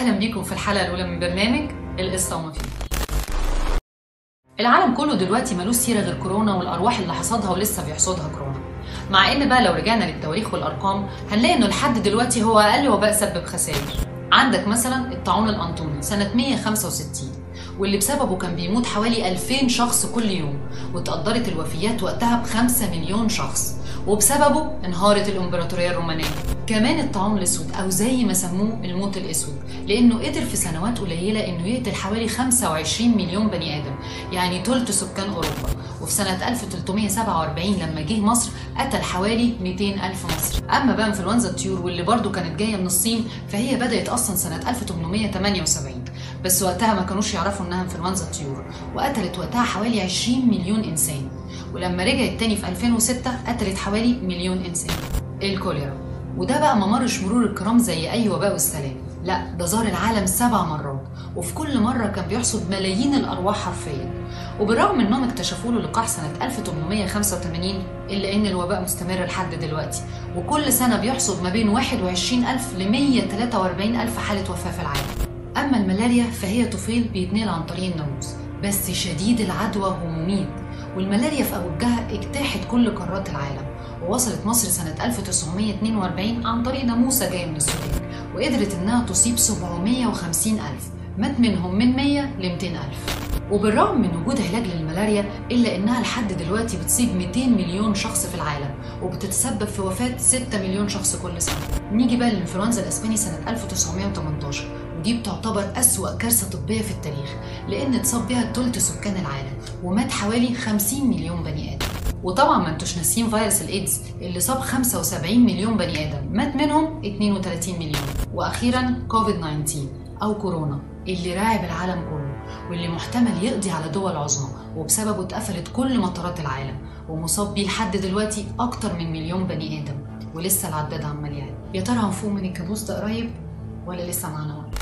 أهلا بيكم في الحلقة الأولى من برنامج القصة وما فيها. العالم كله دلوقتي ملوش سيرة غير كورونا والأرواح اللي حصدها ولسه بيحصدها كورونا. مع إن بقى لو رجعنا للتواريخ والأرقام هنلاقي إنه لحد دلوقتي هو أقل وباء سبب خسائر. عندك مثلا الطاعون الأنطوني سنة 165 واللي بسببه كان بيموت حوالي 2000 شخص كل يوم وتقدرت الوفيات وقتها ب 5 مليون شخص. وبسببه انهارت الإمبراطورية الرومانية. كمان الطاعون الأسود أو زي ما سموه الموت الأسود لأنه قدر في سنوات قليلة إنه يقتل حوالي 25 مليون بني آدم يعني ثلث سكان أوروبا. وفي سنة 1347 لما جه مصر قتل حوالي 200 ألف مصري. أما بقى انفلونزا الطيور واللي برضه كانت جاية من الصين فهي بدأت أصلا سنة 1878 بس وقتها ما كانوش يعرفوا إنها انفلونزا الطيور وقتلت وقتها حوالي 20 مليون إنسان. ولما رجعت تاني في 2006 قتلت حوالي مليون إنسان. الكوليرا. وده بقى ما مرش مرور الكرام زي أي وباء والسلام. لا ده زار العالم سبع مرات. وفي كل مرة كان بيحصد ملايين الأرواح حرفيا. وبالرغم إنهم اكتشفوا له لقاح سنة 1885 إلا إن الوباء مستمر لحد دلوقتي. وكل سنة بيحصد ما بين 21000 ل 144000 حالة وفاة في العالم. أما الملاريا فهي طفيل بيتنقل عن طريق الناموس. بس شديد العدوى ومميت والملاريا في أوجها اجتاحت كل قارات العالم ووصلت مصر سنة 1942 عن طريق ناموسة جاية من السودان وقدرت إنها تصيب 750 ألف مات منهم من 100 ل 200 ألف. وبالرغم من وجود علاج للملاريا إلا إنها لحد دلوقتي بتصيب 200 مليون شخص في العالم وبتتسبب في وفاة 6 مليون شخص كل سنة. نيجي بقى للإنفلونزا الأسباني سنة 1918 ودي بتعتبر أسوأ كارثة طبية في التاريخ لأن اتصاب بها ثلث سكان العالم ومات حوالي 50 مليون بني آدم. وطبعا ما انتوش ناسيين فيروس الإيدز اللي صاب 75 مليون بني آدم. مات منهم 32 مليون. وأخيرا كوفيد 19 أو كورونا اللي راعب العالم كله واللي محتمل يقضي على دول عظمى وبسببه اتقفلت كل مطارات العالم ومصاب بيه لحد دلوقتي أكتر من مليون بني آدم. ولسه العداد عمال يعلى. يا ترى هنفوق من الكابوس ده قريب ولا لسه معانا وقت؟